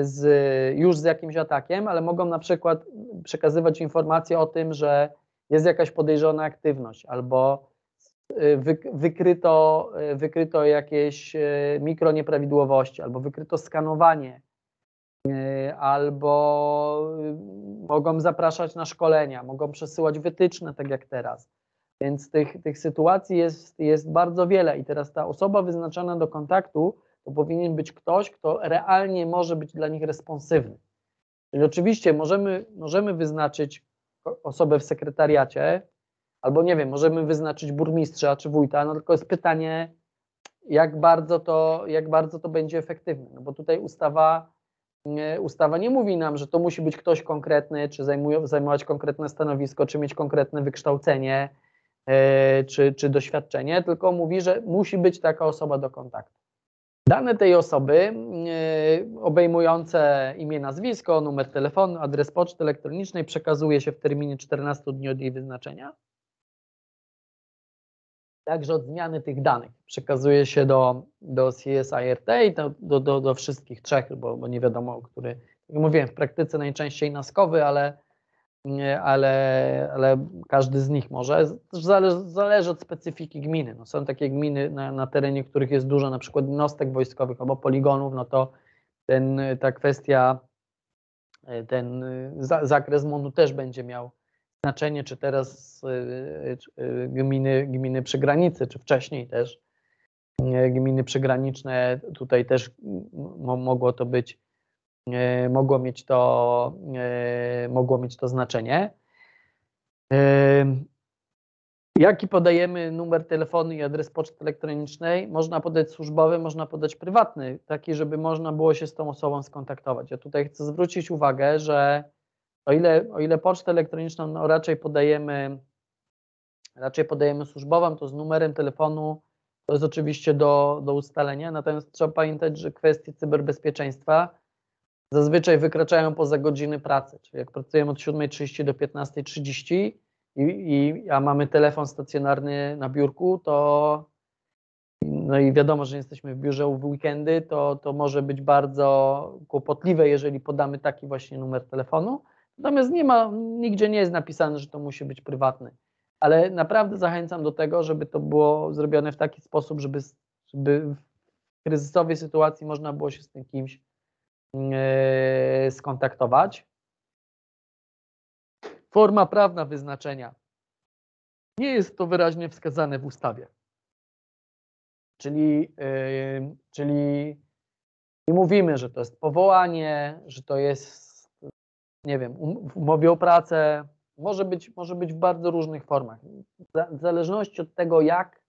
z, już z jakimś atakiem, ale mogą na przykład przekazywać informacje o tym, że jest jakaś podejrzana aktywność albo y, wykryto, y, wykryto jakieś y, mikronieprawidłowości albo wykryto skanowanie albo mogą zapraszać na szkolenia, mogą przesyłać wytyczne, tak jak teraz. Więc tych, tych sytuacji jest, jest bardzo wiele i teraz ta osoba wyznaczona do kontaktu to powinien być ktoś, kto realnie może być dla nich responsywny. Czyli oczywiście możemy, możemy wyznaczyć osobę w sekretariacie, albo nie wiem, możemy wyznaczyć burmistrza czy wójta, no tylko jest pytanie, jak bardzo to, jak bardzo to będzie efektywne. No bo tutaj ustawa, ustawa nie mówi nam, że to musi być ktoś konkretny, czy zajmują, zajmować konkretne stanowisko, czy mieć konkretne wykształcenie, yy, czy, czy doświadczenie, tylko mówi, że musi być taka osoba do kontaktu. Dane tej osoby yy, obejmujące imię, nazwisko, numer telefonu, adres poczty elektronicznej przekazuje się w terminie 14 dni od jej wyznaczenia. Także od zmiany tych danych przekazuje się do, do CSIRT i do, do, do, do wszystkich trzech, bo, bo nie wiadomo, który, jak mówiłem, w praktyce najczęściej naskowy, ale ale, ale każdy z nich może. Zależy, zależy od specyfiki gminy. No, są takie gminy na, na terenie, których jest dużo na przykład jednostek wojskowych albo poligonów, no to ten, ta kwestia, ten zakres MON-u też będzie miał znaczenie, czy teraz czy gminy, gminy przy granicy, czy wcześniej też gminy przygraniczne, tutaj też mogło to być mogło mieć to, mogło mieć to znaczenie. Jaki podajemy numer telefonu i adres poczty elektronicznej? Można podać służbowy, można podać prywatny, taki, żeby można było się z tą osobą skontaktować. Ja tutaj chcę zwrócić uwagę, że o ile, o ile pocztę elektroniczną no raczej podajemy raczej podajemy służbową, to z numerem telefonu to jest oczywiście do, do ustalenia, natomiast trzeba pamiętać, że kwestie cyberbezpieczeństwa zazwyczaj wykraczają poza godziny pracy. Czyli jak pracujemy od 7.30 do 15.30 i, i, a mamy telefon stacjonarny na biurku, to no i wiadomo, że jesteśmy w biurze w weekendy, to, to może być bardzo kłopotliwe, jeżeli podamy taki właśnie numer telefonu. Natomiast nie ma, nigdzie nie jest napisane, że to musi być prywatny. Ale naprawdę zachęcam do tego, żeby to było zrobione w taki sposób, żeby, żeby w kryzysowej sytuacji można było się z tym kimś E, skontaktować. Forma prawna wyznaczenia. Nie jest to wyraźnie wskazane w ustawie. Czyli, yy, czyli nie mówimy, że to jest powołanie, że to jest, nie wiem, um, w umowie o pracę. Może być, może być w bardzo różnych formach. W zależności od tego, jak,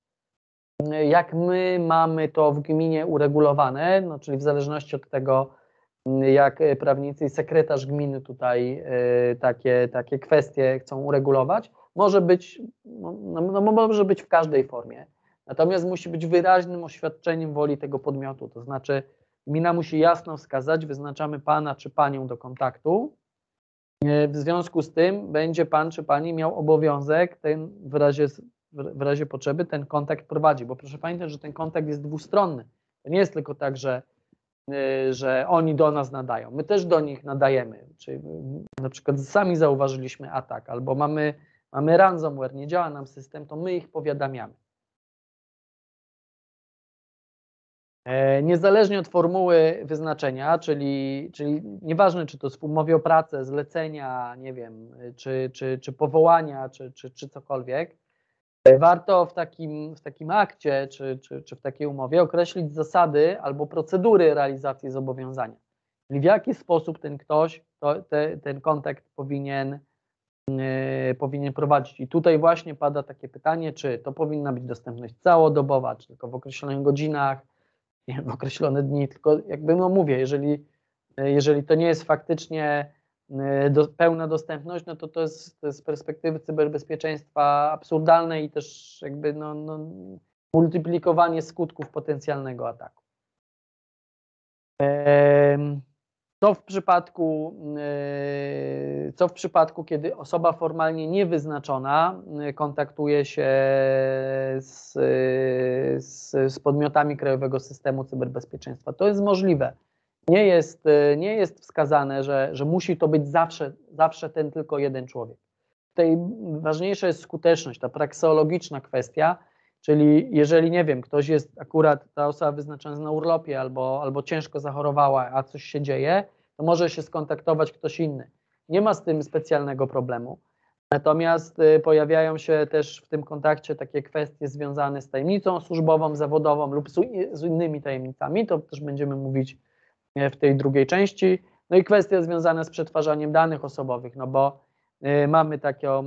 jak my mamy to w gminie uregulowane, no, czyli w zależności od tego, jak prawnicy i sekretarz gminy tutaj e, takie, takie kwestie chcą uregulować, może być, no, no, no, może być w każdej formie. Natomiast musi być wyraźnym oświadczeniem woli tego podmiotu. To znaczy, gmina musi jasno wskazać, wyznaczamy pana czy panią do kontaktu. E, w związku z tym będzie pan czy pani miał obowiązek ten w razie, w razie potrzeby ten kontakt prowadzić, bo proszę pamiętać, że ten kontakt jest dwustronny. To nie jest tylko tak, że Y, że oni do nas nadają. My też do nich nadajemy. Czyli na przykład sami zauważyliśmy atak, albo mamy, mamy ransomware, nie działa nam system, to my ich powiadamiamy. Niezależnie od formuły wyznaczenia, czyli, czyli nieważne, czy to jest w umowie o pracę, zlecenia, nie wiem, czy, czy, czy powołania, czy, czy, czy cokolwiek, Warto w takim, w takim akcie czy, czy, czy w takiej umowie określić zasady albo procedury realizacji zobowiązania. Czyli w jaki sposób ten ktoś to, te, ten kontakt powinien, yy, powinien prowadzić. I tutaj właśnie pada takie pytanie, czy to powinna być dostępność całodobowa, czy tylko w określonych godzinach, nie, w określone dni, tylko jakby no mówię, jeżeli, jeżeli to nie jest faktycznie Y, do, pełna dostępność, no to to jest, to jest z perspektywy cyberbezpieczeństwa absurdalne i też jakby no, no, multiplikowanie skutków potencjalnego ataku. Co w przypadku, y, co w przypadku, kiedy osoba formalnie niewyznaczona y, kontaktuje się z, z, z podmiotami Krajowego Systemu Cyberbezpieczeństwa. To jest możliwe. Nie jest, nie jest wskazane, że, że musi to być zawsze, zawsze ten tylko jeden człowiek. Tutaj ważniejsza jest skuteczność, ta prakseologiczna kwestia, czyli jeżeli, nie wiem, ktoś jest akurat, ta osoba wyznaczona na urlopie albo, albo ciężko zachorowała, a coś się dzieje, to może się skontaktować ktoś inny. Nie ma z tym specjalnego problemu. Natomiast y, pojawiają się też w tym kontakcie takie kwestie związane z tajemnicą służbową, zawodową lub z innymi tajemnicami. To też będziemy mówić e, w tej drugiej części. No i kwestie związane z przetwarzaniem danych osobowych, no bo mamy taką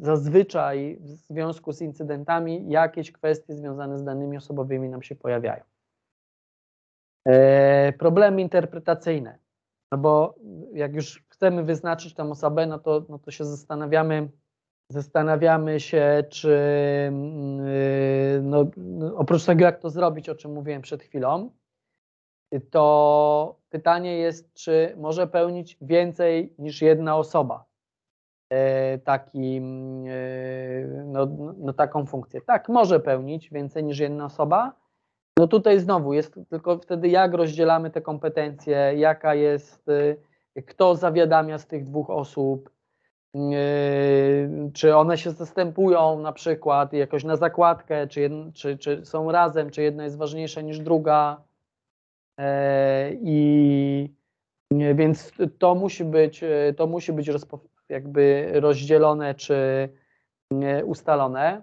zazwyczaj w związku z incydentami jakieś kwestie związane z danymi osobowymi nam się pojawiają. E, problemy interpretacyjne. No bo jak już chcemy wyznaczyć tą osobę, no to, no to się zastanawiamy, zastanawiamy się, czy yy, no, oprócz tego, jak to zrobić, o czym mówiłem przed chwilą, to pytanie jest, czy może pełnić więcej niż jedna osoba taki, yy, no, no, taką funkcję. Tak, może pełnić więcej niż jedna osoba, no tutaj znowu jest tylko wtedy, jak rozdzielamy te kompetencje, jaka jest, y, kto zawiadamia z tych dwóch osób, y, czy one się zastępują na przykład jakoś na zakładkę, czy, czy, czy są razem, czy jedna jest ważniejsza niż druga. E, I więc to musi być, to musi być jakby rozdzielone czy ustalone.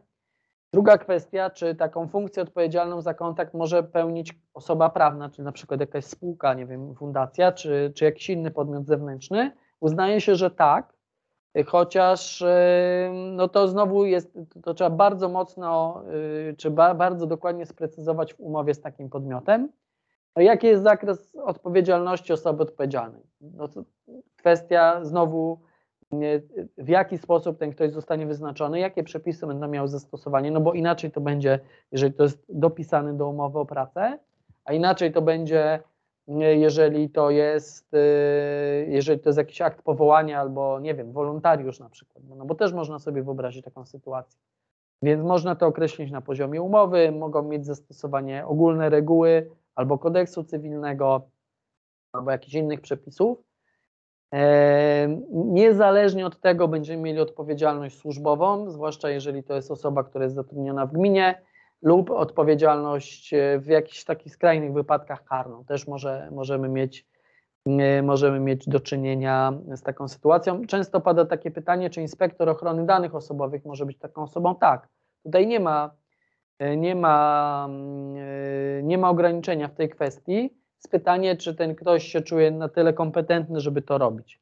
Druga kwestia, czy taką funkcję odpowiedzialną za kontakt może pełnić osoba prawna, czy na przykład jakaś spółka, nie wiem, fundacja, czy, czy jakiś inny podmiot zewnętrzny. Uznaje się, że tak, chociaż no to znowu jest, to trzeba bardzo mocno, y, czy bardzo dokładnie sprecyzować w umowie z takim podmiotem. No jaki jest zakres odpowiedzialności osoby odpowiedzialnej? No to kwestia znowu w jaki sposób ten ktoś zostanie wyznaczony, jakie przepisy będą miały zastosowanie, no bo inaczej to będzie, jeżeli to jest dopisane do umowy o pracę, a inaczej to będzie, jeżeli to jest, y, jeżeli to jest jakiś akt powołania albo, nie wiem, wolontariusz na przykład, no bo też można sobie wyobrazić taką sytuację. Więc można to określić na poziomie umowy, mogą mieć zastosowanie ogólne reguły albo kodeksu cywilnego, albo jakichś innych przepisów, Niezależnie od tego będziemy mieli odpowiedzialność służbową, zwłaszcza jeżeli to jest osoba, która jest zatrudniona w gminie, lub odpowiedzialność e, w jakichś takich skrajnych wypadkach karną. Też może, możemy, mieć, możemy mieć do czynienia z taką sytuacją. Często pada takie pytanie, czy inspektor ochrony danych osobowych może być taką osobą? Tak. Tutaj nie ma, e, nie ma, e, nie ma ograniczenia w tej kwestii jest pytanie, czy ten ktoś się czuje na tyle kompetentny, żeby to robić.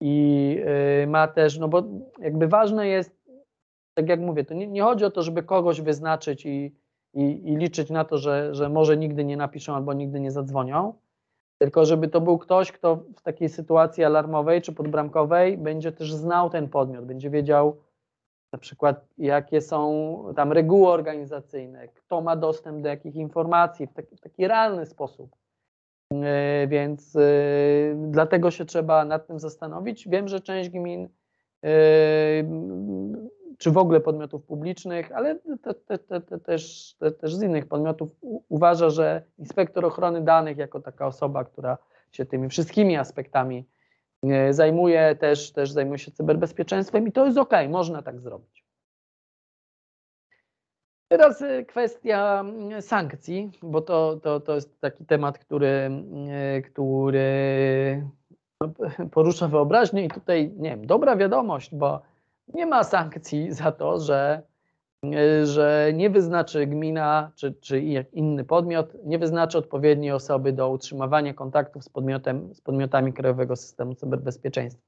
I y, ma też, no bo jakby ważne jest, tak jak mówię, to nie, nie chodzi o to, żeby kogoś wyznaczyć i, i, i liczyć na to, że, że może nigdy nie napiszą albo nigdy nie zadzwonią, tylko żeby to był ktoś, kto w takiej sytuacji alarmowej czy podbramkowej będzie też znał ten podmiot, będzie wiedział na przykład jakie są tam reguły organizacyjne, kto ma dostęp do jakich informacji w taki, w taki realny sposób. E, więc e, dlatego się trzeba nad tym zastanowić. Wiem, że część gmin, e, czy w ogóle podmiotów publicznych, ale te, te, te, też, też z innych podmiotów uważa, że inspektor ochrony danych, jako taka osoba, która się tymi wszystkimi aspektami zajmuje, też, też zajmuje się cyberbezpieczeństwem i to jest ok, można tak zrobić. Teraz y, kwestia mm, sankcji, bo to, to, to jest taki temat, który, y, który no, porusza wyobraźnię i tutaj, nie wiem, dobra wiadomość, bo nie ma sankcji za to, że, y, że nie wyznaczy gmina czy, czy inny podmiot, nie wyznaczy odpowiedniej osoby do utrzymywania kontaktów z, podmiotem, z podmiotami Krajowego Systemu Cyberbezpieczeństwa.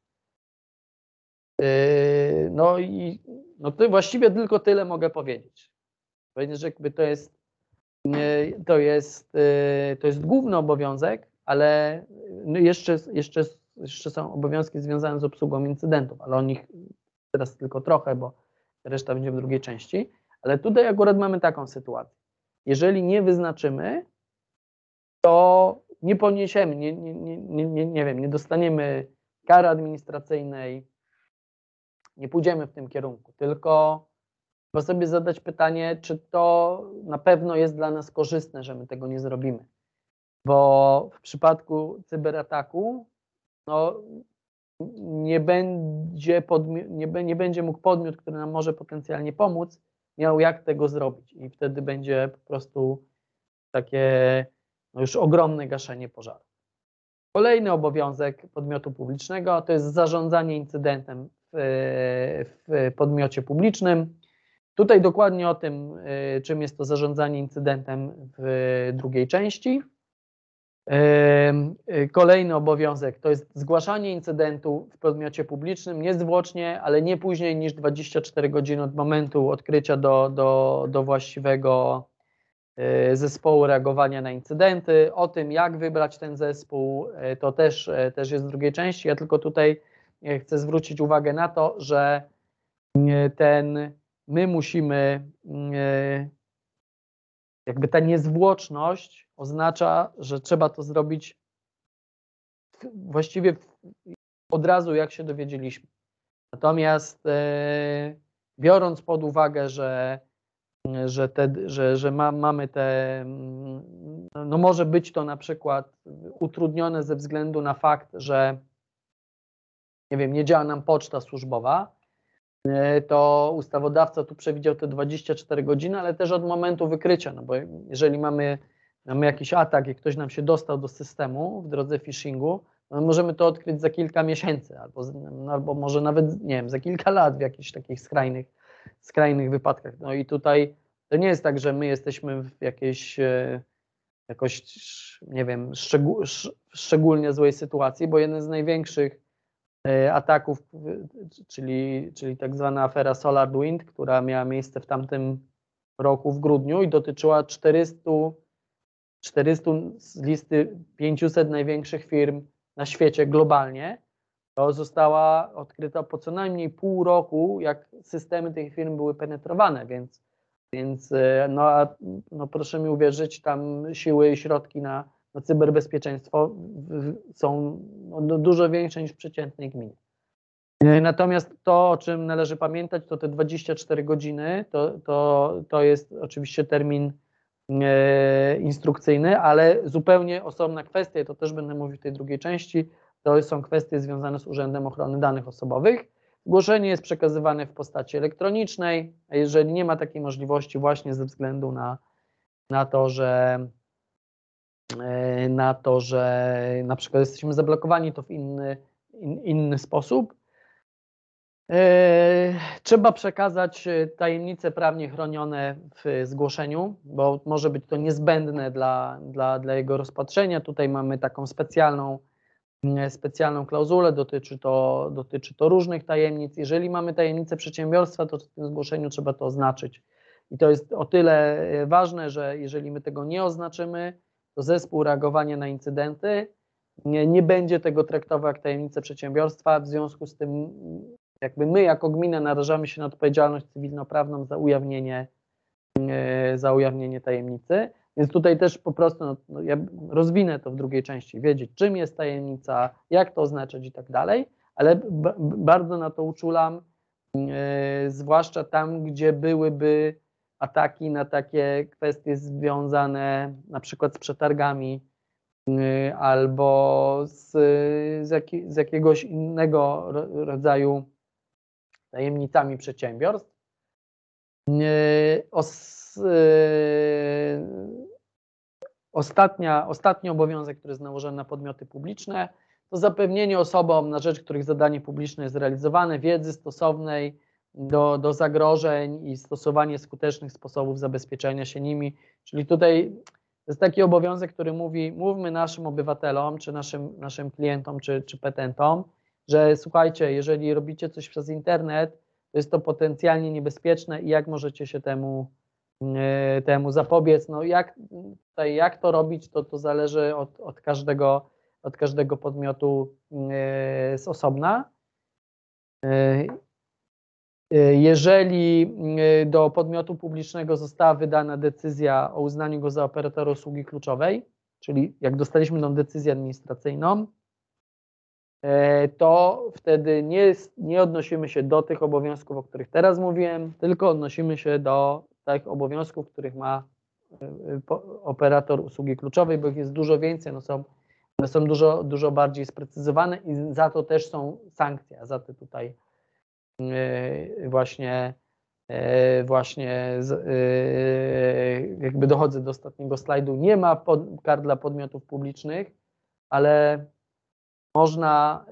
No i no to właściwie tylko tyle mogę powiedzieć. Powiedzieć, że jakby to jest, to jest, y, to jest główny obowiązek, ale no jeszcze, jeszcze, jeszcze są obowiązki związane z obsługą incydentów, ale o nich teraz tylko trochę, bo reszta będzie w drugiej części. Ale tutaj akurat mamy taką sytuację. Jeżeli nie wyznaczymy, to nie poniesiemy, nie, nie, nie, nie, nie wiem, nie dostaniemy kary administracyjnej, nie pójdziemy w tym kierunku, tylko Trzeba sobie zadać pytanie, czy to na pewno jest dla nas korzystne, że my tego nie zrobimy. Bo w przypadku cyberataku no, nie, będzie podmi- nie, nie będzie mógł podmiot, który nam może potencjalnie pomóc, miał jak tego zrobić. I wtedy będzie po prostu takie no już ogromne gaszenie pożaru. Kolejny obowiązek podmiotu publicznego to jest zarządzanie incydentem w, w podmiocie publicznym. Tutaj dokładnie o tym, y, czym jest to zarządzanie incydentem w drugiej części. Y, kolejny obowiązek to jest zgłaszanie incydentu w podmiocie publicznym niezwłocznie, ale nie później niż 24 godziny od momentu odkrycia do, do, do właściwego y, zespołu reagowania na incydenty. O tym, jak wybrać ten zespół, to też, też jest w drugiej części. Ja tylko tutaj chcę zwrócić uwagę na to, że ten my musimy, mm, jakby ta niezwłoczność oznacza, że trzeba to zrobić właściwie od razu, jak się dowiedzieliśmy. Natomiast e, biorąc pod uwagę, że, że, te, że, że ma, mamy te, mm, no może być to na przykład utrudnione ze względu na fakt, że nie wiem, nie działa nam poczta służbowa, E, to ustawodawca tu przewidział te 24 godziny, ale też od momentu wykrycia, no bo jeżeli mamy, mamy jakiś atak i ktoś nam się dostał do systemu w drodze phishingu, no możemy to odkryć za kilka miesięcy, albo, no albo może nawet, nie wiem, za kilka lat w jakichś takich skrajnych, skrajnych wypadkach. No i tutaj to nie jest tak, że my jesteśmy w jakiejś e, jakoś, nie wiem, szczególnie złej sytuacji, bo jeden z największych ataków, czyli, czyli tak zwana afera Solar Wind, która miała miejsce w tamtym roku w grudniu i dotyczyła 400, 400 z listy 500 największych firm na świecie globalnie. To została odkryta po co najmniej pół roku, jak systemy tych firm były penetrowane, więc, więc e, no, no proszę mi uwierzyć, tam siły i środki na cyberbezpieczeństwo są no, dużo większe niż w przeciętnej gminie. Natomiast to, o czym należy pamiętać, to te 24 godziny, to, to, to jest oczywiście termin e, instrukcyjny, ale zupełnie osobna kwestia, to też będę mówił w tej drugiej części, to są kwestie związane z Urzędem Ochrony Danych Osobowych. Zgłoszenie jest przekazywane w postaci elektronicznej, a jeżeli nie ma takiej możliwości właśnie ze względu na, na to, że na to, że na przykład jesteśmy zablokowani, to w inny, in, inny sposób. E, trzeba przekazać e, tajemnice prawnie chronione w zgłoszeniu, bo może być to niezbędne dla, dla, dla jego rozpatrzenia. Tutaj mamy taką specjalną, specjalną klauzulę, dotyczy to, dotyczy to różnych tajemnic. Jeżeli mamy tajemnicę przedsiębiorstwa, to w tym zgłoszeniu trzeba to oznaczyć. I to jest o tyle ważne, że jeżeli my tego nie oznaczymy, to zespół reagowania na incydenty nie, nie będzie tego traktował jak tajemnicę przedsiębiorstwa, w związku z tym jakby my jako gmina narażamy się na odpowiedzialność cywilnoprawną za ujawnienie, e, za ujawnienie tajemnicy. Więc tutaj też po prostu no, no, ja rozwinę to w drugiej części, wiedzieć czym jest tajemnica, jak to oznaczać i tak dalej, ale bardzo na to uczulam, yy, zwłaszcza tam, gdzie byłyby ataki na takie kwestie związane na przykład z przetargami y, albo z, z, z jakiegoś innego rodzaju tajemnicami przedsiębiorstw. Y, os, y, ostatnia, ostatni obowiązek, który jest nałożony na podmioty publiczne, to zapewnienie osobom, na rzecz których zadanie publiczne jest realizowane, wiedzy stosownej do, do zagrożeń i stosowanie skutecznych sposobów zabezpieczenia się nimi. Czyli tutaj jest taki obowiązek, który mówi, mówmy naszym obywatelom, czy naszym, naszym klientom, czy, czy petentom, że słuchajcie, jeżeli robicie coś przez internet, to jest to potencjalnie niebezpieczne i jak możecie się temu, yy, temu zapobiec. No jak, tutaj, jak to robić, to, to zależy od, od, każdego, od każdego podmiotu yy, z osobna. Y, jeżeli y, do podmiotu publicznego została wydana decyzja o uznaniu go za operatora usługi kluczowej, czyli jak dostaliśmy tą decyzję administracyjną, e, to wtedy nie, nie odnosimy się do tych obowiązków, o których teraz mówiłem, tylko odnosimy się do tych obowiązków, których ma e, e, operator usługi kluczowej, bo ich jest dużo więcej, no są, one są dużo, dużo bardziej sprecyzowane i za to też są sankcje, za te tutaj e, właśnie e, właśnie z, e, jakby dochodzę do ostatniego slajdu, nie ma pod, kar dla podmiotów publicznych, ale można,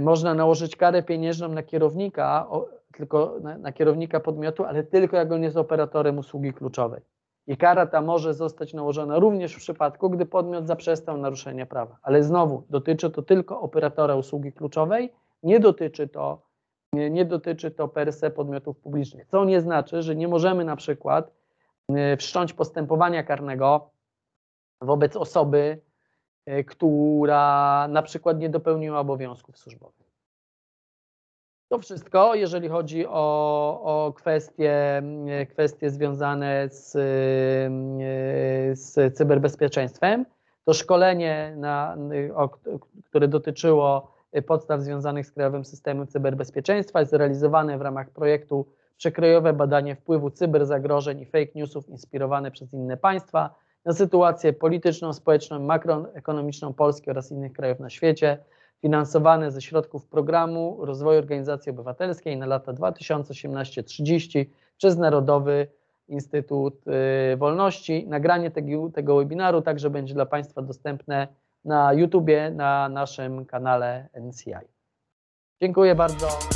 można nałożyć karę pieniężną na kierownika, tylko na, na kierownika podmiotu, ale tylko jak on jest operatorem usługi kluczowej. I kara ta może zostać nałożona również w przypadku, gdy podmiot zaprzestał naruszenia prawa. Ale znowu dotyczy to tylko operatora usługi kluczowej, nie dotyczy to, nie, nie dotyczy to per se podmiotów publicznych. Co nie znaczy, że nie możemy na przykład e, wszcząć postępowania karnego wobec osoby, e, która na przykład nie dopełniła obowiązków służbowych. To wszystko, jeżeli chodzi o, o kwestie, mm, kwestie związane z, z cyberbezpieczeństwem. To szkolenie, na, które dotyczyło podstaw związanych z Krajowym Systemem Cyberbezpieczeństwa, jest realizowane w ramach projektu Przekrojowe badanie wpływu cyberzagrożeń i fake newsów inspirowane przez inne państwa na sytuację polityczną, społeczną, makroekonomiczną Polski oraz innych krajów na świecie, finansowane ze środków programu rozwoju organizacji obywatelskiej na lata 2018-30 przez Narodowy Instytut y, Wolności. Nagranie tego, tego webinaru także będzie dla Państwa dostępne na YouTubie, na naszym kanale NCI. Dziękuję bardzo.